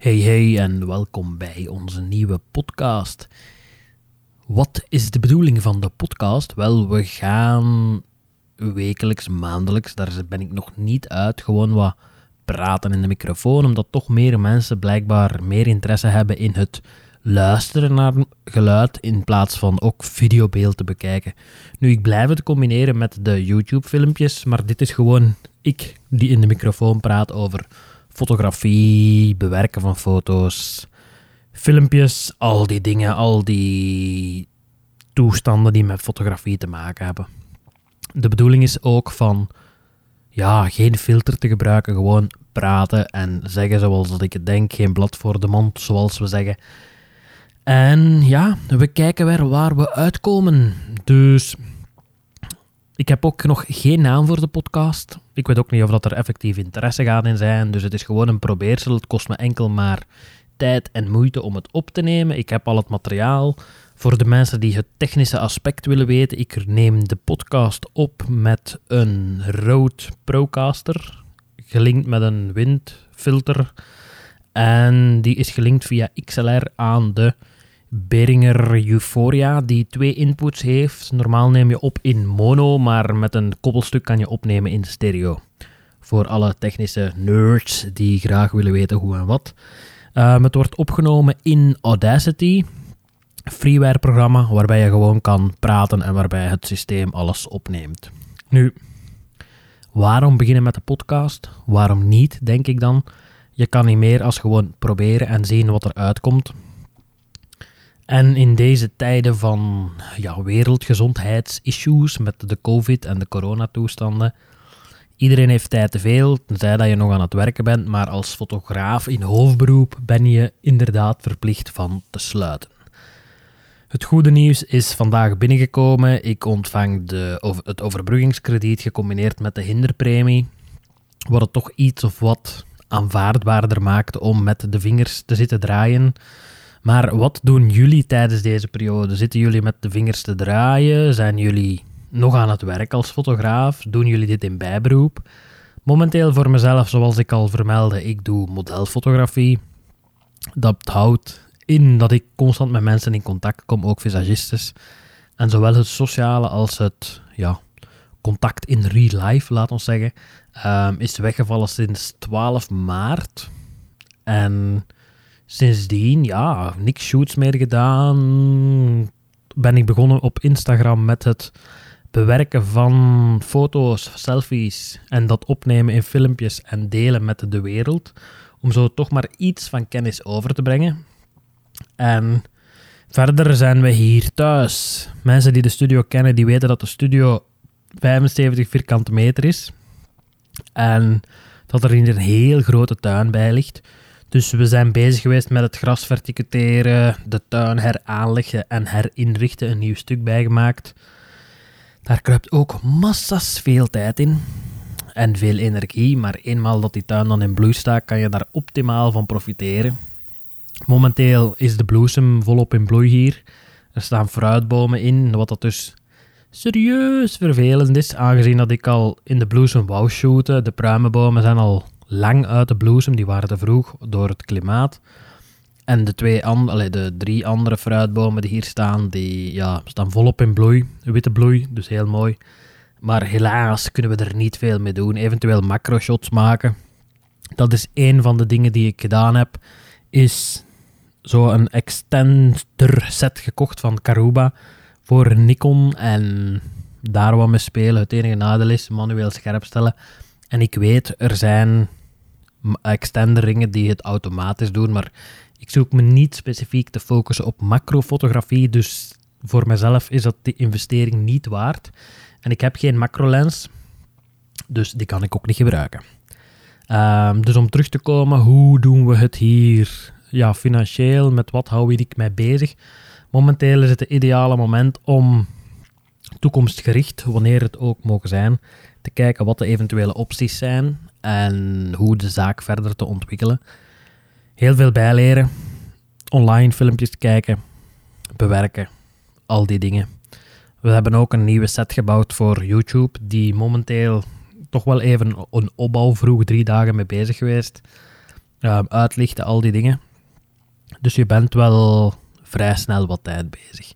Hey hey en welkom bij onze nieuwe podcast. Wat is de bedoeling van de podcast? Wel, we gaan wekelijks, maandelijks, daar ben ik nog niet uit, gewoon wat praten in de microfoon, omdat toch meer mensen blijkbaar meer interesse hebben in het luisteren naar geluid in plaats van ook videobeeld te bekijken. Nu, ik blijf het combineren met de YouTube-filmpjes, maar dit is gewoon ik die in de microfoon praat over fotografie, bewerken van foto's, filmpjes, al die dingen, al die toestanden die met fotografie te maken hebben. De bedoeling is ook van ja, geen filter te gebruiken, gewoon praten en zeggen zoals dat ik het denk, geen blad voor de mond, zoals we zeggen. En ja, we kijken weer waar we uitkomen. Dus ik heb ook nog geen naam voor de podcast. Ik weet ook niet of dat er effectief interesse gaat in zijn. Dus het is gewoon een probeersel. Het kost me enkel maar tijd en moeite om het op te nemen. Ik heb al het materiaal. Voor de mensen die het technische aspect willen weten, ik neem de podcast op met een Rode Procaster, gelinkt met een windfilter. En die is gelinkt via XLR aan de Behringer Euphoria, die twee inputs heeft. Normaal neem je op in mono, maar met een koppelstuk kan je opnemen in stereo. Voor alle technische nerds die graag willen weten hoe en wat. Um, het wordt opgenomen in Audacity, freeware-programma waarbij je gewoon kan praten en waarbij het systeem alles opneemt. Nu, waarom beginnen met de podcast? Waarom niet, denk ik dan? Je kan niet meer als gewoon proberen en zien wat er uitkomt. En in deze tijden van ja, wereldgezondheidsissues met de COVID en de coronatoestanden. Iedereen heeft tijd te veel, tenzij dat je nog aan het werken bent, maar als fotograaf in hoofdberoep ben je inderdaad verplicht van te sluiten. Het goede nieuws is vandaag binnengekomen. Ik ontvang de, het overbruggingskrediet gecombineerd met de hinderpremie, wat het toch iets of wat aanvaardbaarder maakt om met de vingers te zitten draaien maar wat doen jullie tijdens deze periode? Zitten jullie met de vingers te draaien? Zijn jullie nog aan het werk als fotograaf? Doen jullie dit in bijberoep? Momenteel voor mezelf, zoals ik al vermeldde, ik doe modelfotografie. Dat houdt in dat ik constant met mensen in contact kom, ook visagistes. En zowel het sociale als het ja, contact in real life, laat ons zeggen, um, is weggevallen sinds 12 maart. En sindsdien, ja, niks shoots meer gedaan. Ben ik begonnen op Instagram met het bewerken van foto's, selfies en dat opnemen in filmpjes en delen met de wereld. Om zo toch maar iets van kennis over te brengen. En verder zijn we hier thuis. Mensen die de studio kennen, die weten dat de studio 75 vierkante meter is. En dat er hier een heel grote tuin bij ligt. Dus we zijn bezig geweest met het gras verticuteren, de tuin heraanleggen en herinrichten, een nieuw stuk bijgemaakt. Daar kruipt ook massas veel tijd in en veel energie, maar eenmaal dat die tuin dan in bloei staat, kan je daar optimaal van profiteren. Momenteel is de bloesem volop in bloei hier. Er staan fruitbomen in, wat dat dus serieus vervelend is, aangezien dat ik al in de bloesem wou shooten. De pruimenbomen zijn al lang uit de bloesem, die waren te vroeg door het klimaat. En de, twee andere, de drie andere fruitbomen die hier staan, die ja, staan volop in bloei, witte bloei, dus heel mooi. Maar helaas kunnen we er niet veel mee doen. Eventueel macro-shots maken. Dat is een van de dingen die ik gedaan heb. Is zo een extender set gekocht van Karuba voor Nikon. En daar wat mee spelen. Het enige nadeel is manueel scherp stellen. En ik weet, er zijn extenderingen die het automatisch doen, maar ik zoek me niet specifiek te focussen op macrofotografie, dus voor mezelf is dat die investering niet waard. En ik heb geen macrolens, dus die kan ik ook niet gebruiken. Um, dus om terug te komen, hoe doen we het hier ja, financieel? Met wat hou ik mij bezig? Momenteel is het het ideale moment om toekomstgericht, wanneer het ook mogen zijn, te kijken wat de eventuele opties zijn en hoe de zaak verder te ontwikkelen. Heel veel bijleren, online filmpjes kijken, bewerken, al die dingen. We hebben ook een nieuwe set gebouwd voor YouTube, die momenteel toch wel even een opbouw vroeg, drie dagen mee bezig geweest. ehm, uitlichten, al die dingen. Dus je bent wel vrij snel wat tijd bezig.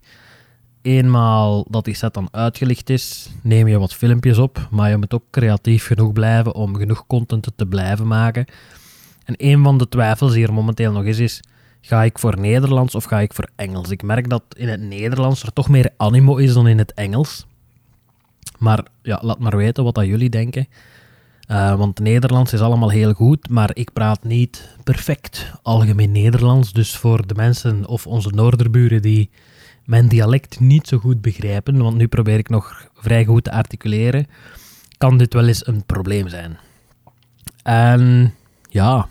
Eenmaal dat die set dan uitgelicht is, neem je wat filmpjes op, maar je moet ook creatief genoeg blijven om genoeg content te blijven maken. En een van de twijfels die er momenteel nog is, is ga ik voor Nederlands of ga ik voor Engels? Ik merk dat in het Nederlands er toch meer animo is dan in het Engels. Maar ja, laat maar weten wat dat jullie denken. Uh, want Nederlands is allemaal heel goed, maar ik praat niet perfect algemeen Nederlands. Dus voor de mensen of onze Noorderburen die mijn dialect niet zo goed begrijpen, want nu probeer ik nog vrij goed te articuleren, kan dit wel eens een probleem zijn. En ja,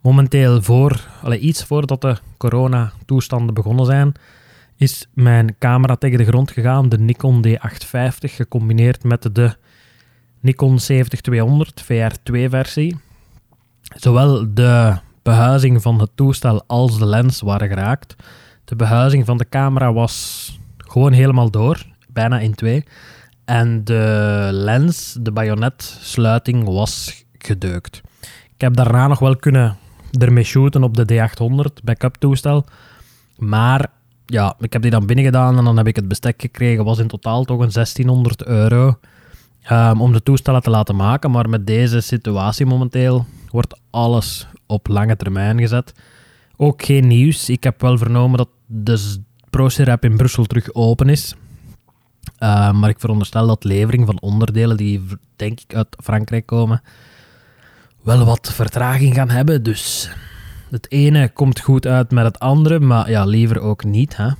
momenteel voor, iets voordat de coronatoestanden begonnen zijn, is mijn camera tegen de grond gegaan, de Nikon D850, gecombineerd met de Nikon 70-200 VR2-versie. Zowel de behuizing van het toestel als de lens waren geraakt. De behuizing van de camera was gewoon helemaal door, bijna in twee. En de lens, de bayonetsluiting, was gedeukt. Ik heb daarna nog wel kunnen ermee shooten op de D800 backup toestel. Maar ja, ik heb die dan binnengedaan en dan heb ik het bestek gekregen. Was in totaal toch een 1600 euro um, om de toestellen te laten maken. Maar met deze situatie momenteel wordt alles op lange termijn gezet. Ook geen nieuws. Ik heb wel vernomen dat de ProSerap in Brussel terug open is. Uh, maar ik veronderstel dat levering van onderdelen die denk ik uit Frankrijk komen, wel wat vertraging gaan hebben. Dus het ene komt goed uit met het andere, maar ja, liever ook niet. Hè?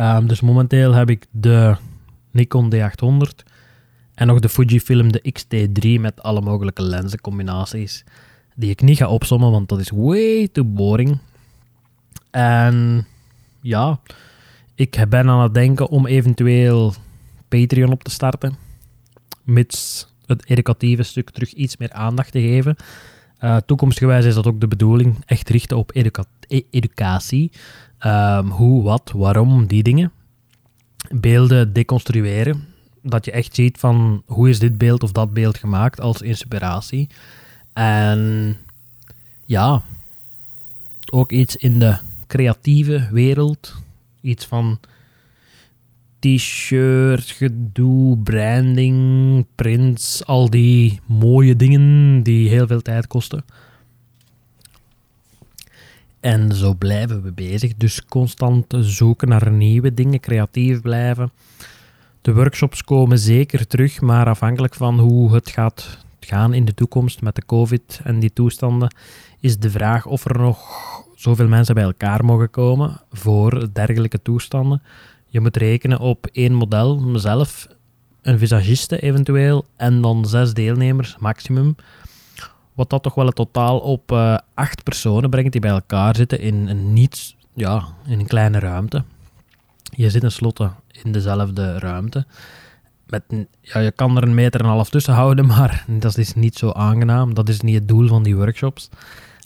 Uh, dus momenteel heb ik de Nikon D800 en nog de Fujifilm de X-T3 met alle mogelijke lenzencombinaties. Die ik niet ga opsommen, want dat is way too boring. En ja, ik ben aan het denken om eventueel Patreon op te starten. Mits het educatieve stuk terug iets meer aandacht te geven. Uh, toekomstgewijs is dat ook de bedoeling. Echt richten op e-, educatie. Um, hoe, wat, waarom, die dingen. Beelden deconstrueren. Dat je echt ziet van hoe is dit beeld of dat beeld gemaakt als inspiratie. En ja, ook iets in de creatieve wereld. Iets van t-shirt, gedoe, branding, prints, al die mooie dingen die heel veel tijd kosten. En zo blijven we bezig. Dus constant zoeken naar nieuwe dingen, creatief blijven. De workshops komen zeker terug, maar afhankelijk van hoe het gaat gaan in de toekomst met de COVID en die toestanden, is de vraag of er nog zoveel mensen bij elkaar mogen komen voor dergelijke toestanden. Je moet rekenen op één model, mezelf, een visagiste eventueel, en dan zes deelnemers maximum. Wat dat toch wel een totaal op uh, acht personen brengt die bij elkaar zitten in een niet, ja, in een kleine ruimte. Je zit tenslotte in dezelfde ruimte. Met, ja, je kan er een meter en een half tussen houden, maar dat is niet zo aangenaam. Dat is niet het doel van die workshops.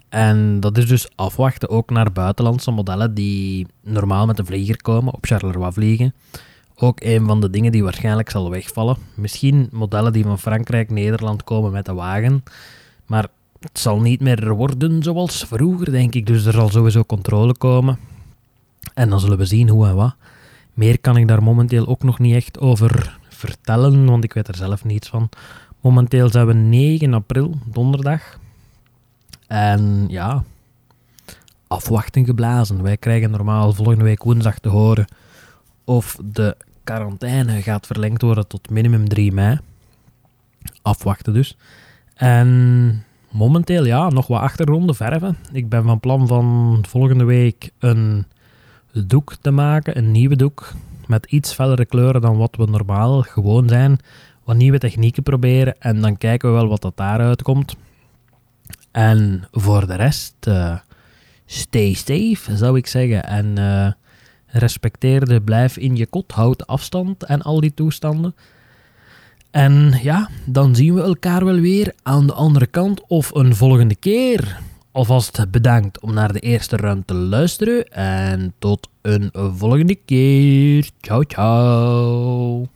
En dat is dus afwachten ook naar buitenlandse modellen die normaal met een vlieger komen, op Charleroi vliegen. Ook een van de dingen die waarschijnlijk zal wegvallen. Misschien modellen die van Frankrijk, Nederland komen met de wagen. Maar het zal niet meer worden zoals vroeger, denk ik. Dus er zal sowieso controle komen. En dan zullen we zien hoe en wat. Meer kan ik daar momenteel ook nog niet echt over vertellen, want ik weet er zelf niets van. Momenteel zijn we 9 april, donderdag. En ja, afwachten geblazen. Wij krijgen normaal volgende week woensdag te horen of de quarantaine gaat verlengd worden tot minimum 3 mei. Afwachten dus. En momenteel ja, nog wat achtergronden verven. Ik ben van plan van volgende week een doek te maken, een nieuwe doek met iets fellere kleuren dan wat we normaal gewoon zijn. Wat nieuwe technieken proberen en dan kijken we wel wat dat daaruit komt. En voor de rest, uh, stay safe, zou ik zeggen. En uh, respecteer de blijf in je kot, houd afstand en al die toestanden. En ja, dan zien we elkaar wel weer aan de andere kant of een volgende keer. Alvast bedankt om naar de eerste ruimte te luisteren en tot een volgende keer. Ciao, ciao.